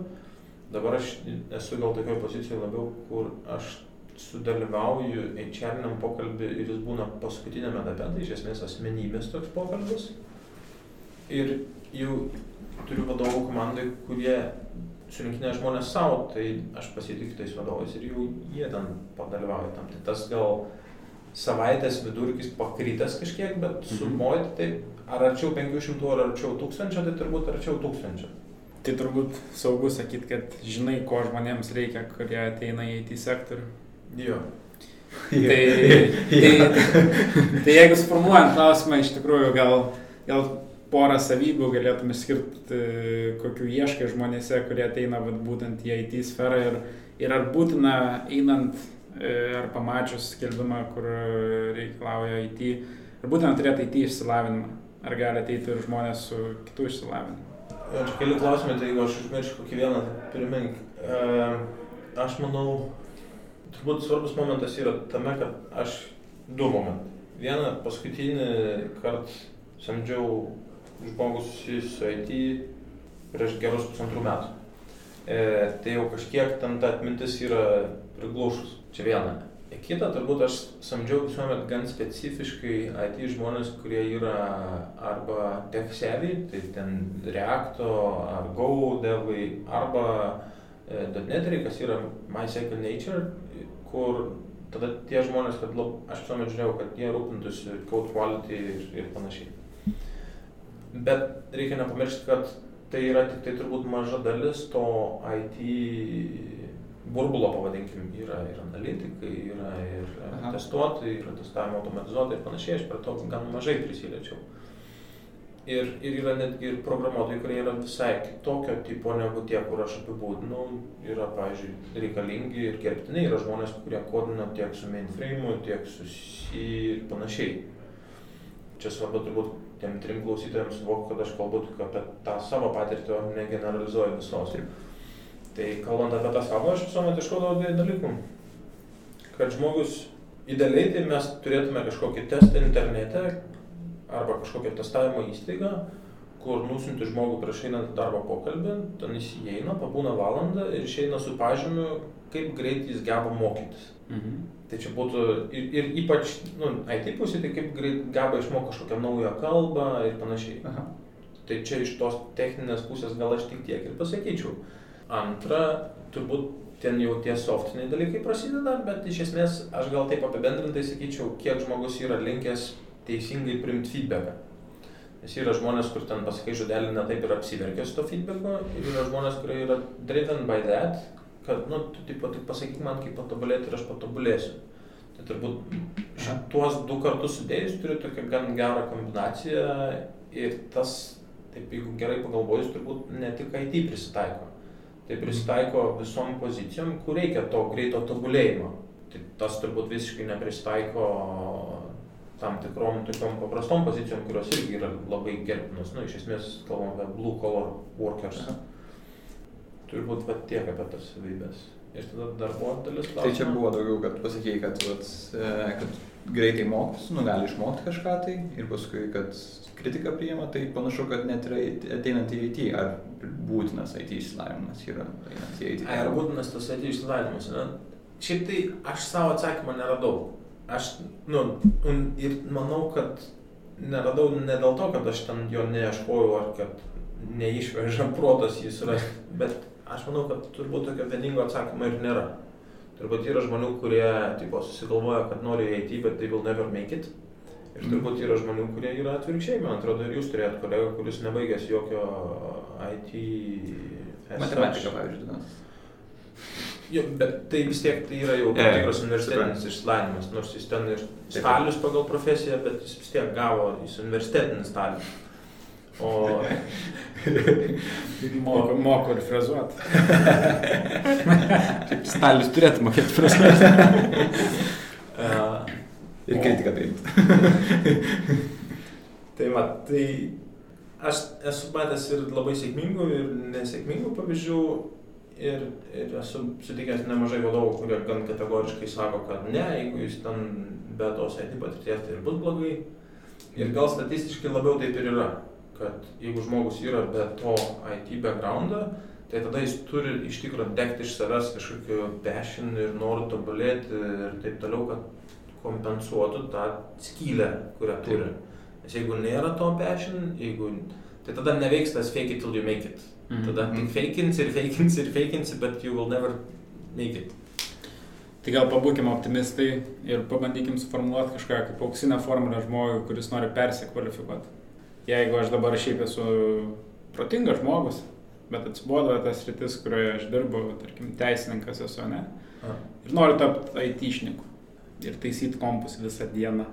Dabar aš esu gal tokioje pozicijoje labiau, kur aš sudalyvauju HR-iniam pokalbį ir jis būna paskutinėme etape, tai iš esmės asmenybės toks pokalbis. Ir jau turiu vadovų komandai, kurie surinkinėja žmonės savo, tai aš pasitikiu tais vadovais ir jau jie ten padalyvauja tam. Tai tas gal savaitės vidurkis pakrytęs kažkiek, bet Mhm. sumuoti tai ar arčiau 500 ar arčiau 1000, tai turbūt arčiau 1000. Tai turbūt saugu sakyti, kad žinai, ko žmonėms reikia, kurie ateina į IT sektorių. (laughs) Jo. Tai, tai, tai jeigu suformuojant klausimą, iš tikrųjų gal, gal porą savybių galėtum išskirti, kokių ieškai žmonėse, kurie ateina vat, būtent į IT sferą ir, ir ar būtina einant e, ar pamačius skelbimą, kur reikalauja IT, ar būtina turėti IT išsilavinimą, ar gali ateiti ir žmonės su kitų išsilavinimu. Čia keli klausimai, tai jeigu aš užmiršiu kokį vieną, tai primink. E, aš manau, turbūt svarbus momentas yra tame, kad aš du momentai. Vieną paskutinį kartą samdžiau žmogus su IT prieš gerus pusantrų metų. E, tai jau kažkiek ten ta atmintis yra priglušus. Čia viena. Kita, turbūt aš samdžiau visuomet gan specifiškai IT žmonės, kurie yra arba tech savvy, tai ten Reacto ar Go devai, arba e, .NETeriai, kas yra My Second Nature, kur tada tie žmonės, kad lab, aš visuomet žiūrėjau, kad jie rūpintųsi code quality ir, ir panašiai. Bet reikia nepamiršti, kad tai yra tik tai turbūt maža dalis to IT burbulo, pavadinkim, yra ir analitikai, yra ir Aha. testuotojai, yra testavimo automatizuotojai ir panašiai, aš prie to gan mažai prisiliečiau. Ir, ir yra netgi ir programuotojai, kurie yra visai kitokio tipo negu tie, kur aš apibūdinau, yra, pavyzdžiui, reikalingi ir gerbtiniai, yra žmonės, kurie kodina tiek su mainframe, tiek su C ir panašiai. Čia svarbu turbūt tiem trim klausytojams suvokti, kad aš kalbu tik apie tą savo patirtį, o ne generalizuoju visos. Tai kalbant apie tą savo, aš visuomet iškodavau dviejų dalykų. Kad žmogus, idealiai tai mes turėtume kažkokį testą internete arba kažkokią testavimo įstaigą, kur nusinti žmogų prieš einant darbo pokalbį, ten jis įeina, pabūna valandą ir išeina su pažymiu, kaip greit jis geba mokytis. Mhm. Tai čia būtų ir, ir ypač, nu, IT pusė, tai kaip greit geba išmokti kažkokią naują kalbą ir panašiai. Aha. Tai čia iš tos techninės pusės gal aš tik tiek ir pasakyčiau. Antra, turbūt ten jau tie softiniai dalykai prasideda, bet iš esmės aš gal taip apibendrintai sakyčiau, kiek žmogus yra linkęs teisingai primti feedbacką. Nes yra žmonės, kur ten pasakai žodelį ne taip ir apsiverkė su to feedbacku, ir yra žmonės, kurie yra driven by that, kad, nu, tu taip pat pasakyk man, kaip patobulėti ir aš patobulėsiu. Tai turbūt šitos du kartus sudėjus turi tokią gan gerą kombinaciją ir tas, taip jeigu gerai pagalvojus, turbūt ne tik IT prisitaiko tai prisitaiko visom pozicijom, kur reikia to greito tobulėjimo. Tai tas turbūt visiškai neprisitaiko tam tikrom tokiom paprastom pozicijom, kurios irgi yra labai gerbtinos. Nu, iš esmės kalbam apie blue collar workers. Turbūt va tiek apie tas savybės. Ir tada darbo dalis. Tai čia buvo daugiau, kad pasakėjai, kad, vat, e, kad greitai mokosi, nu gali išmokti kažką tai ir paskui, kad kritiką priima, tai panašu, kad net ir ateinant į IT, ar būtinas IT išsilavinimas yra einant į IT. Ar būtinas tas IT išsilavinimas? Ne? Šiaip tai aš savo atsakymą neradau. Aš, nu, ir manau, kad neradau ne dėl to, kad aš ten jo neieškojau, ar kad neišveža protas jis yra, bet aš manau, kad turbūt tokio vieningo atsakymo ir nėra. Turbūt yra žmonių, kurie tipo, susigalvoja, kad nori į IT, bet they will never make it. Ir turbūt yra žmonių, kurie yra atvirkščiai, man atrodo, ir jūs turėjot kolegą, kuris nebaigęs jokio IT. Matematika, pavyzdžiui. Jo, bet tai vis tiek tai yra jau tam tikras universitetinis išsilavinimas, nors jis ten ir stalius pagal profesiją, bet jis vis tiek gavo, jis universitetinis stalius. O... (laughs) moko, moko ir frezuoti. (laughs) Stalius turėtų mokėti frezuoti. (laughs) Ir kritiką priimti. tai va, tai aš esu matęs ir labai sėkmingų, ir nesėkmingų pavyzdžių. Ir, ir esu sutikęs nemažai vadovų, kurie gan kategoriškai sako, kad ne, jeigu jūs ten be tos IT patirties, tai ir bus blogai. Ir gal statistiškai labiau taip ir yra, kad jeigu žmogus yra be to IT backgroundą, tai tada jis turi iš tikrųjų degti iš savęs kažkokiu passion ir noru tobulėti ir taip toliau, kad kompensuotų tą skylę, kurią turi. Nes jeigu nėra to passion, jeigu, tai tada neveiks tas fake it till you make it. -hmm. Tada tik fakinsi ir fakinsi ir fakinsi, but you will never make it. Tai gal pabūkime optimistai ir pabandykim suformuoluoti kažką kaip auksinę formulę žmogui, kuris nori persikvalifikuoti. Jeigu aš dabar šiaip esu protingas žmogus, bet atsibodo tas rytis, kurioje aš dirbu, tarkim, teisininkas esu, ne? A. Ir noriu tapti IT šniku ir taisyti kompus visą dieną.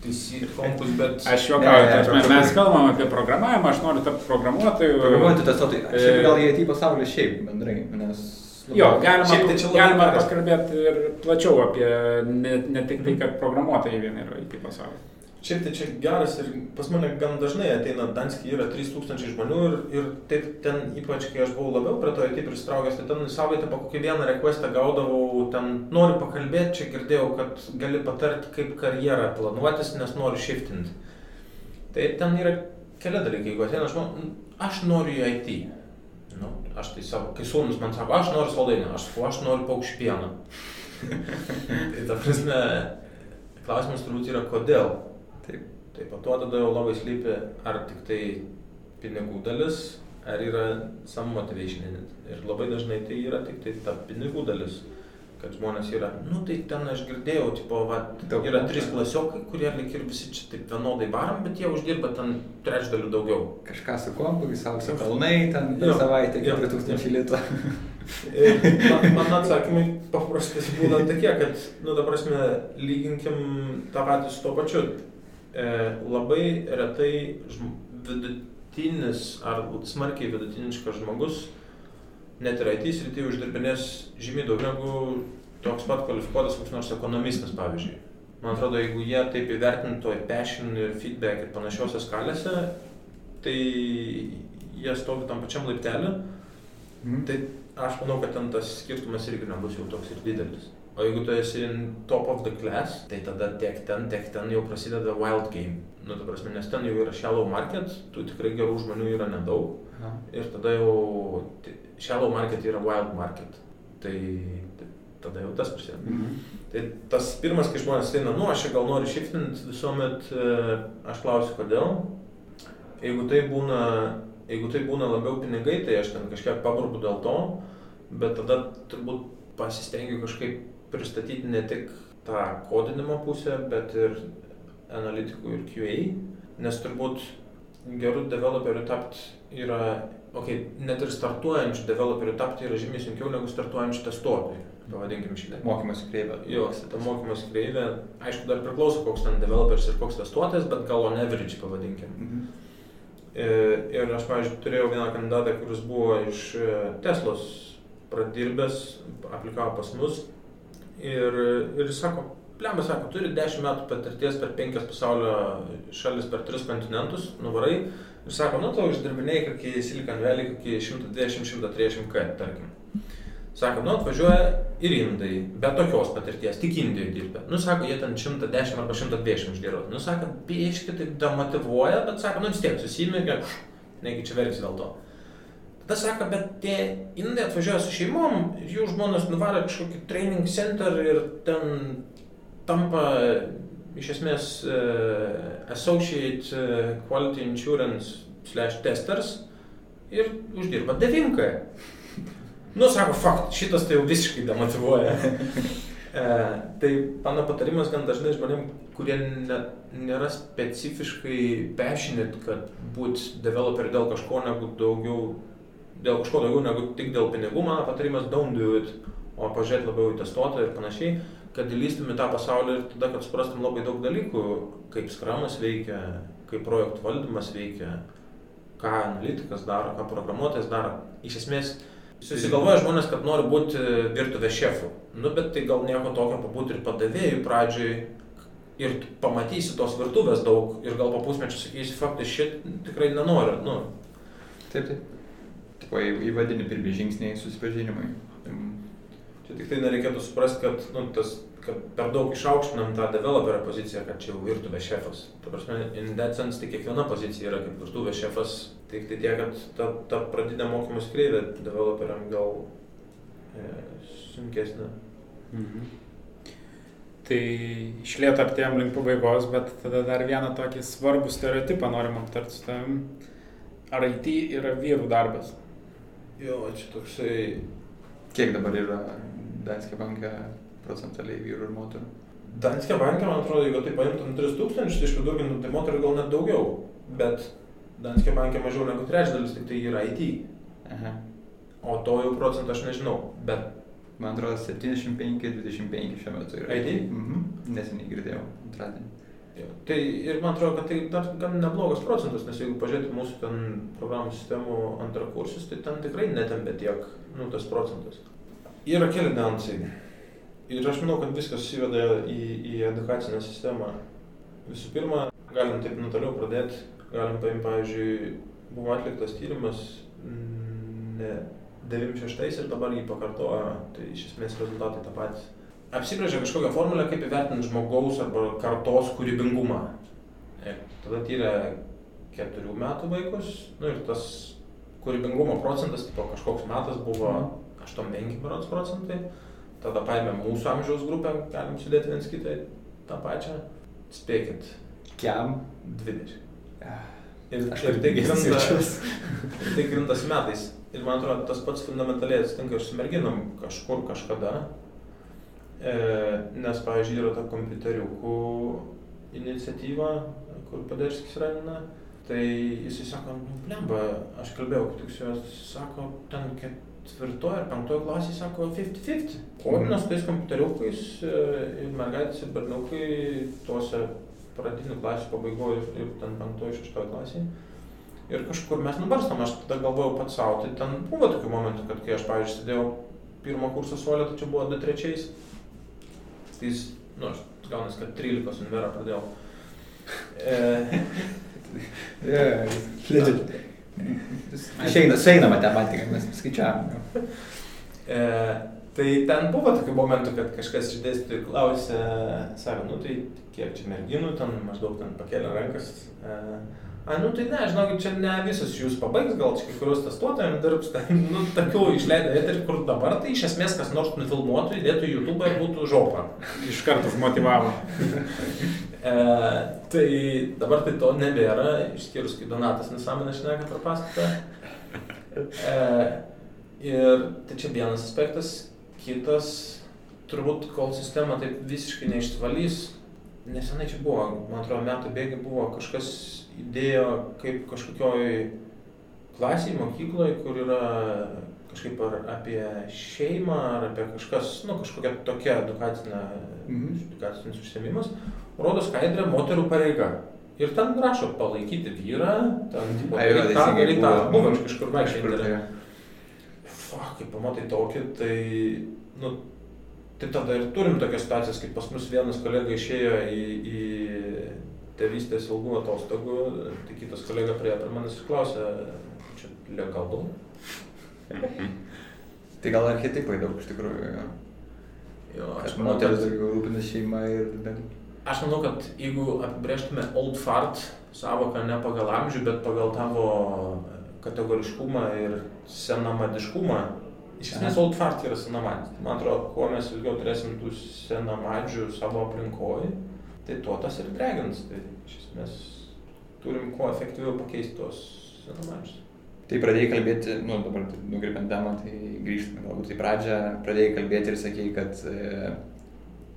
Taisyti kompus, bet... Aš juokauju, mes kalbam apie programavimą, aš noriu tapti programuotoju. Programuoti testuotojai. Šiaip gal jie į pasaulį šiaip bendrai, nes... Jo, galima, Šiaip, tai galima pakalbėti ir plačiau apie ne, ne tik tai, kad programuotojai vieni yra į pasaulį. Šiaip tai čia geras ir pas mane gan dažnai ateina Danskį, yra 3000 žmonių ir, ir taip ten, ypač kai aš buvau labiau prie to IT pristraukęs, tai ten savaitę po kokį vieną requestą gaudavau, ten noriu pakalbėti, čia girdėjau, kad gali patarti, kaip karjerą planuotis, nes noriu shiftinti. Tai ten yra keli dalykai, jeigu ateina žmogus, aš noriu į IT. Nu, aš tai savo, kai sūnus man sako, aš noriu saldainį, aš aš noriu paukščių pieną. (laughs) tai ta prasme, klausimas turbūt yra kodėl. Taip. Tai po to tada jau labai slypi, ar tik tai pinigų dalis, ar yra some motivation. Ir labai dažnai tai yra tik tai ta pinigų dalis kad žmonės yra, nu tai ten aš girdėjau, tipo, va, yra trys klasiokai, kurie lik ir visi čia taip vienodai varom, bet jie uždirba ten trečdalių daugiau. Kažką su kompu, sausio kalnai, ten per savaitę Jo. 4000 litų. Man, man atsakymai paprastai būna tokie, kad, nu, ta prasme, lyginkim tą patį su to pačiu. E, labai retai vidutinis ar smarkiai vidutiniškas žmogus, net ir IT srityje uždirbinės žymiai daugiau negu toks pat kvalifikuotas koks nors ekonomistas, pavyzdžiui. Man atrodo, jeigu jie taip įvertintų passion, ir feedback ir panašiose skalėse, tai jie stovi tam pačiam laiptelį, Mhm. Tai aš manau, kad ten tas skirtumas irgi nebus jau toks ir didelis. O jeigu tu esi top of the class, tai tada tiek ten, tiek ten jau prasideda wild game. Nu, ta prasme, nes ten jau yra shallow market, tų tikrai gerų žmonių yra nedaug. Aha. Ir tada jau shallow market yra wild market. Tai, tada jau tas prasideda. Mhm. Tai tas pirmas, kai žmonės eina, nu, aš gal noriu shiftinti, visuomet e, aš klausiu, kodėl. Jeigu tai būna, jeigu tai būna labiau pinigai, tai aš ten kažkiek paburbu dėl to, bet tada turbūt pasistengiu kažkaip pristatyti ne tik tą kodinimo pusę, bet ir analitikų ir QA, nes turbūt gerų developerių tapti yra, okei, okay, net ir startuojančių developerių tapti yra žymiai sunkiau negu startuojančių testuotojų, pavadinkim šitą. Mokymosi kreivė. Jo, ta mokymas kreivė, aišku, dar priklauso, koks ten developeris ir koks testuotojas, bet gal on average pavadinkim. Mhm. E, Ir aš, pavyzdžiui, turėjau vieną kandidatą, kuris buvo iš e, Teslos pradirbęs, aplikavo pas mus ir, ir jis sako, Lemba sako, turi 10 metų patirties per 5 pasaulio šalis, per 3 kontinentus, nuvarai ir sako, nu tau išdirbiniai kokį Silicon Valley, kokį 120-130 k, tarkim. Sako, nu atvažiuoja ir indai, be tokios patirties, tik Indijoje dirbė. Nu, sako, jie ten 110 arba 120 uždirba. Nu, sako, bieški taip demotivuoja, bet sako, nu vis tiek susimėgia, negi čia verksi dėl to. Tada sako, bet tie indai atvažiuoja su šeimom jų žmonės nuvaro kažkokį training center ir ten tampa iš esmės uh, associate uh, quality insurance slash testers ir uždirba devinką. Nu, sako, fakt, šitas tai jau visiškai demotivuoja. (laughs) e, tai mano patarimas gan dažnai žmonėm, kurie ne, nėra specifiškai passionate, kad būt developeriu dėl kažko negu daugiau, dėl kažko daugiau negu tik dėl pinigų, mano patarimas don't do it, o pažiūrėti labiau į testuotoją ir panašiai, kad įlystum į tą pasaulį ir tada, kad suprastum labai daug dalykų, kaip skramas veikia, kaip projektų valdymas veikia, ką analitikas daro, ką programuotojas daro. Iš esmės, Susigalvoja žmonės, kad nori būti virtuvės šefu. Nu, bet tai gal nieko tokio pabūti ir padavėjų pradžioj. Ir pamatysi tos virtuvės daug ir gal po pusmečio sakysi, faktai, šit tikrai nenoriu. Nu, Taip, taip. Tipo, į- įvadini pirmie žingsniai susipažinimui. Čia tik tai nereikėtų suprasti, kad, nu, tas, kad per daug išaukštinam tą developerio poziciją, kad čia jau virtuvės šefas. Ta prasme, in that sense, tai kiekviena pozicija yra kaip virtuvės šefas. Tik tai tiek, kad ta, ta pradinė mokymus kreivė developeriam gal e, sunkesnė. Mhm. Tai išlėt artėjom link pabaigos, bet tada dar vieną tokį svarbų stereotipą norim aptarti su tavim. Ar IT yra vyrų darbas? Jo, čia toksai Kiek dabar yra Danske banke procentaliai vyrų ir moterų? Danske banke, man atrodo, jeigu tai paimtum 3000, tai išvidurkintum, tai moterų gal net daugiau. Bet Danske banke mažiau negu trečdalis, tik tai yra IT. Aha. O to jau procentų aš nežinau. Bet Man atrodo 75-25 šiuo metu yra. IT? Mhm. Neseniai girdėjau, antradienį. Tai ir man atrodo, kad tai dar gan neblogas procentas, nes jeigu pažiūrėtum mūsų ten programų sistemų antrakursus, tai ten tikrai netempia tiek, nu, tas procentas. Yra keli niuansai. Ir aš manau, kad viskas susiveda į, į edukacinę sistemą. Visų pirma, galim taip nuo toliau pradėti, galim paimti, pavyzdžiui, buvo atliktas tyrimas mm, ne, 96 ir dabar jį pakartojo, tai iš esmės rezultatai tą patys. Apsibrėžia kažkokią formulę, kaip įvertinti žmogaus arba kartos kūrybingumą. Ir tada tyrė keturių metų vaikus, nu ir tas kūrybingumo procentas, tipo kažkoks metas buvo 8-5 berods procentai, tada paėmėm mūsų amžiaus grupę, galim sudėti viens kitai tą pačią. Spėkit, Kiam? 20. Ir, Aš ir tai taip grinda, jaučiuosi. ir tai grindas metais. Ir man atrodo, tas pats fundamentaliai atsitinka ir su merginom kažkur kažkada. E, nes, pavyzdžiui, yra ta kompiuteriukų iniciatyva, kur Paderskis ramina. Tai jisai sako, nu, blemba, aš kalbėjau, tik su juos, sako, ten ketvirtoje ar penktoje klasėje, sako, 50-50. Koordina su tais kompiuteriukais e, ir mergaitės ir berniukai tuose pradinių klasių pabaigoje ir, ten penktoje, šeštoje klasėje. Ir kažkur mes nubarstam, aš tada galvojau pats savo, tai ten buvo tokių momentų, kad kai aš, pavyzdžiui, sėdėjau pirmo kurso suolė, tai čia buvo 2-3. Tai jis, nu, aš gaunasi, kad 13 univera pradėjau. E, (laughs) legit. Išeina, sueina matematika, mes skaičiavam. jau. E, tai ten buvo tokių momentų, kad kažkas iš dėstytojų klausė, sako, nu tai kiek čia merginų, ten maždaug ten pakėlė rankas. E, A, nu tai ne, žinokit, čia ne visos jūs pabaigs, gal čia kai kurios testuotojams dirbs, (laughs) ten, nu, tokių išleidę eterį, kur dabar tai iš esmės kas nors nufilmuotų, įdėtų YouTube ir būtų žopa. Iš karto motivavo. (laughs) E, tai dabar tai to nebėra, išskyrus kai Donatas nesąmonę šneka per pastatą. E, ir tai čia vienas aspektas, kitas, turbūt kol sistema taip visiškai neištvalys, nesenai čia buvo, man atrodo, metų bėgi buvo kažkas įdėjo kaip kažkokioj klasiai, mokykloje, kur yra kažkaip ar apie šeimą, ar apie kažkas, nu, kažkokia tokia edukacinė, Mhm. edukacinis užsiemimas, rodo skaidrę moterų pareiga. Ir ten rašo palaikyti vyrą, ten tipo, Ai, daryk tą, daryk tą, buvo. buvo aš kažkur vaikščiai. Fuck, kai pamatai tokį, tai, nu, tai tada ir turim tokias situacijas, kaip pas mus vienas kolega išėjo į, į tėvystės ilgų atostogų, tai kitas kolega prie prie manęs ir klausė, čia legalu. Tai gal archetipai daug iš tikrųjų. jo. Jo, aš manau, kad, daugiau rūpinasi šeima ir... bet- aš manau, kad jeigu apibrėžtume old fart savoką ne pagal amžių, bet pagal tavo kategoriškumą ir senamadiškumą, iš esmės old fart yra senamadis. Man atrodo, kuo mes ilgiau turėsim tų senamadžių savo aplinkoje, tai tuo tas ir dregins. Tai iš esmės turim kuo efektyviau pakeisti tuos senamadžius. Tai pradėjai kalbėti, nu dabar nukreipiant temą, tai grįžtame galbūt į pradžią, pradėjai kalbėti ir sakėjai, kad e,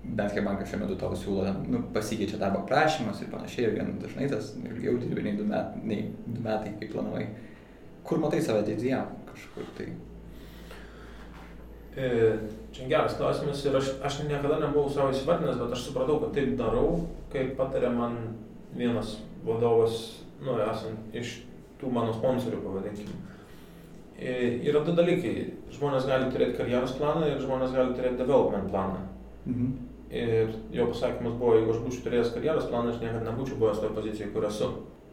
Danske bankas šiuo metu tau siūlo, nu, pasikeičia darbo prašymas ir panašiai, ir gan dažnai tas ilgiau dirbi nei du, met, nei du metai, kaip planavai. Kur matai save ateityje kažkur tai? E, Čia geras klausimas ir aš, aš niekada nebuvau savo įsivardinęs, bet aš supratau, kad taip darau, kaip patarė man vienas vadovas, nu, esant iš tų mano sponsorių, pavadinkim. E, Yra du dalykai. Žmonės gali turėti karjeros planą ir žmonės gali turėti development planą. Mhm. Ir jo pasakymas buvo, jeigu aš būčiau turėjęs karjeros planą, aš niekada nebūčiau buvęs toje pozicijoje, kur esu.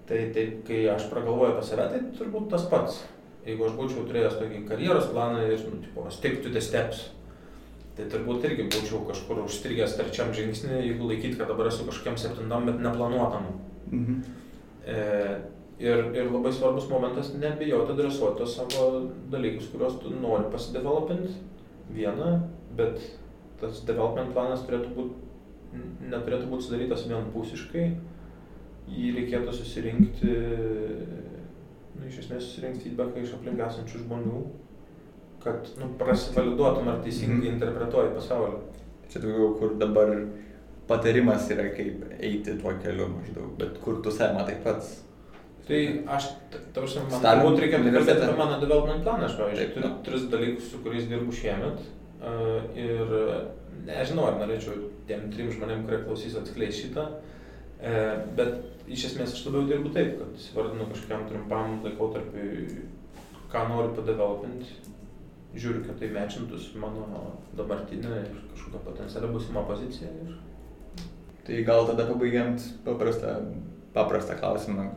Tai taip, kai aš pragalvoju apie save, tai turbūt tas pats. Jeigu aš būčiau turėjęs tokį karjeros planą ir, nu, tipo, stick to the steps, tai turbūt irgi būčiau kažkur užstrigęs trečiam žingsnį, jeigu laikyt, kad dabar esu kažkokiam septintam, bet neplanuotam. Mhm. E, ir, ir labai svarbus momentas nebijoti adresuoti tos savo dalykus, kuriuos tu nori pasidevelopinti. Viena, bet tas development planas turėtų būti, neturėtų būti sudarytas vienpusiškai. Jį reikėtų susirinkti, nu, iš esmės susirinkti feedbacką iš aplink esančių žmonių, kad nu, prasivaliduotum ar teisingai Mhm. interpretuoji pasaulį. Čia daugiau, kur dabar patarimas yra, kaip eiti tuo keliu maždaug, bet kur tu save matai pats. Tai aš, ta prasme, man turbūt reikėtų kalbėti apie mano development planą. Aš, pavyzdžiui, turiu nu. tris dalykus, su kuriais dirbu šiemet. Uh, ir nežinau, ar norėčiau tiem trim žmonėm, kurie klausys, atskleisti šitą. Uh, bet iš esmės aš labiau dirbu taip, kad įsivardinu kažkokiam trumpam laikotarpiui, ką noriu padevelopinti. Žiūriu, kad tai mečintų su mano dabartinė ir kažkokia potencialia būsima pozicija. Ir... Tai gal tada pabaigiant paprastą, paprastą klausimą.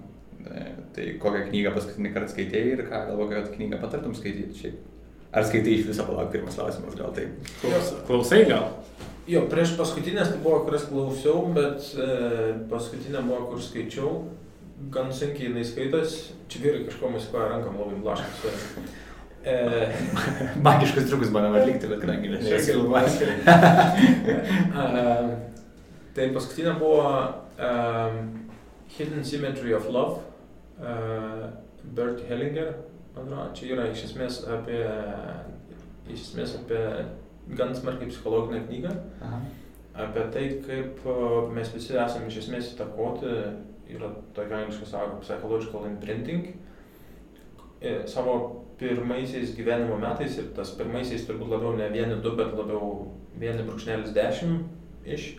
E, Tai kokią knygą paskutinį kartą skaitėjai ir ką galvoji, kad knygą patartum skaityti šiaip? Ar skaitai iš viso palauk pirmas klausimas, gal taip? Klaus, klausai gal? Jo, prieš paskutinės tai buvo, kurias klausiau, bet e, paskutinė buvo, kur skaičiau. Gan sunkiai jinai skaitas. Čia vyrai kažko musikuoja rankom labai blaškas. E, (laughs) Magiškus triukus bandom atlikti, bet kadangi. Uh, (laughs) tai paskutinė buvo um, Hidden Symmetry of Love, uh, Bert Hellinger, atrodo, čia yra iš esmės apie, iš esmės apie gan smarkiai psichologinę knygą, apie tai, kaip uh, mes visi esame iš esmės įtakoti, yra tokia angliška sąvoka psychological imprinting, e, savo pirmaisiais gyvenimo metais ir tas pirmaisiais turbūt labiau ne vieni du, bet labiau vieni brūkšnelis dešimt iš,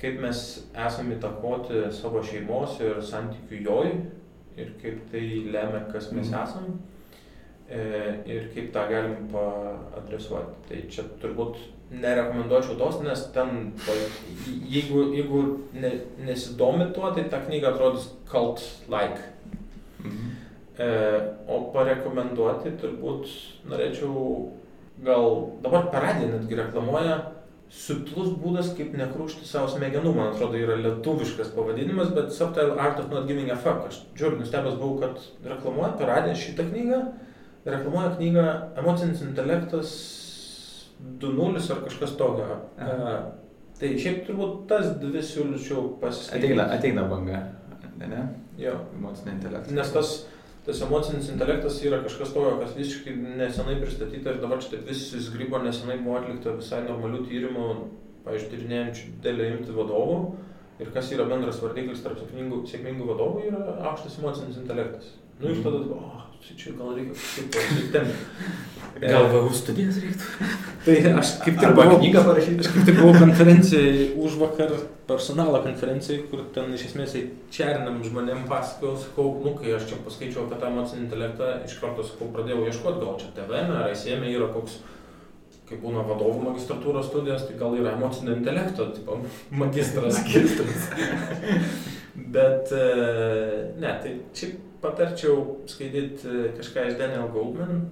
kaip mes esame įtakoti savo šeimos ir santykių joj ir kaip tai lemia, kas mes Mhm. esam e, ir kaip tą galim paadresuoti. Tai čia turbūt nerekomenduočiau tos, nes ten, tai, jeigu, jeigu ne, nesidomi tuo, tai ta knyga atrodys cult-like. Mhm. E, o parekomenduoti turbūt norėčiau, gal dabar per radiją netgi reklamuoja subtilus būdas, kaip nekrūšti savo smegenų, man atrodo, yra lietuviškas pavadinimas, bet Subtle Art of Not Giving a Fuck. Aš žiūrėjau, nustebęs buvau, kad reklamuoja per radiją šitą knygą, reklamuoja knygą Emocinis intelektas 2.0 ar kažkas tokio. Aha. E, tai šiaip turbūt tas dvi siūlyčiau pasiskaityti. Ateina, ateina banga. Ne, ne? Jo. Emocinė intelektas. Nes tas, tas emocinis intelektas yra kažkas tokio, kas visiškai nesenai pristatyta ir dabar čia taip visi įsgrybo, nesenai buvo atlikta visai normalių tyrimų, pavyzdžiui, tyrinėjančių didelį imti vadovų. Ir kas yra bendras vardiklis tarp sėkmingų, sėkmingų vadovų yra aukštas emocinis intelektas. Nu ir tada, o, oh, čia gal reikia kažkaip pasitempti. Gal VU studijas reiktų? Tai aš kaip tik buvau, knygą parašyti. aš kaip tik buvau konferencijai už vakar, personalo konferencijai, kur ten iš esmės čiarinam žmonėm pasakojau, sakau, nu kai aš čia paskaičiau apie tą emocinį intelektą, iš karto sakau, pradėjau ieškoti, gal čia TVM ar ICM yra koks, kai būna vadovų magistratūros studijos, tai gal yra emocinio intelekto, tipo, magistras. Magistras. (laughs) Bet e, ne, tai šiaip patarčiau skaityti e, kažką iš Daniel Goldman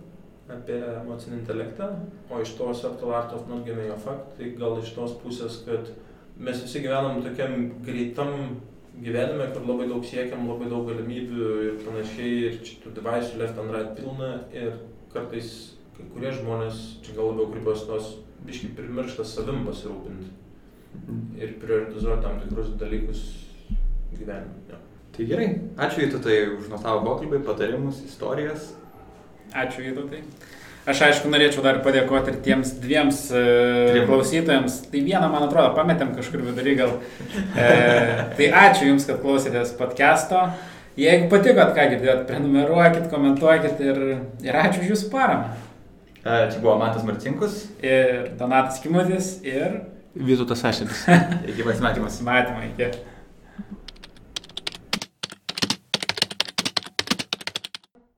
apie emocinį intelektą, o iš to Subtle Art of Not Giving a Fuck, tai gal iš tos pusės, kad mes visi gyvenam tokiam greitam gyvenime, kur labai daug siekiam, labai daug galimybių ir panašiai, ir čia tų device'ų left and right pilna, ir kartais kai kurie žmonės, čia gal labiau kreipiuosi tos, biškai primiršta savim pasirūpinti ir prioritizuoti tam tikrus dalykus gyvenime. Jo. Tai gerai, ačiū Vytautai už nuostabų pokalbį, patarimus, istorijas. Ačiū, Vytautai. Aš aišku norėčiau dar padėkoti ir tiems dviems e, Trim. klausytojams. Tai vieną, man atrodo, pametėm kažkur vidury gal. E, tai ačiū Jums, kad klausėtės podcast'o. Jeigu patikot, ką girdėjot, prenumeruokit, komentuokit ir, ir ačiū už Jūsų paramą. E, Čia buvo Matas Marcinkus. Ir Donatas Kimutis ir Vytautas Ašeris. (laughs) Iki pasimatymas. pasimatymą iki.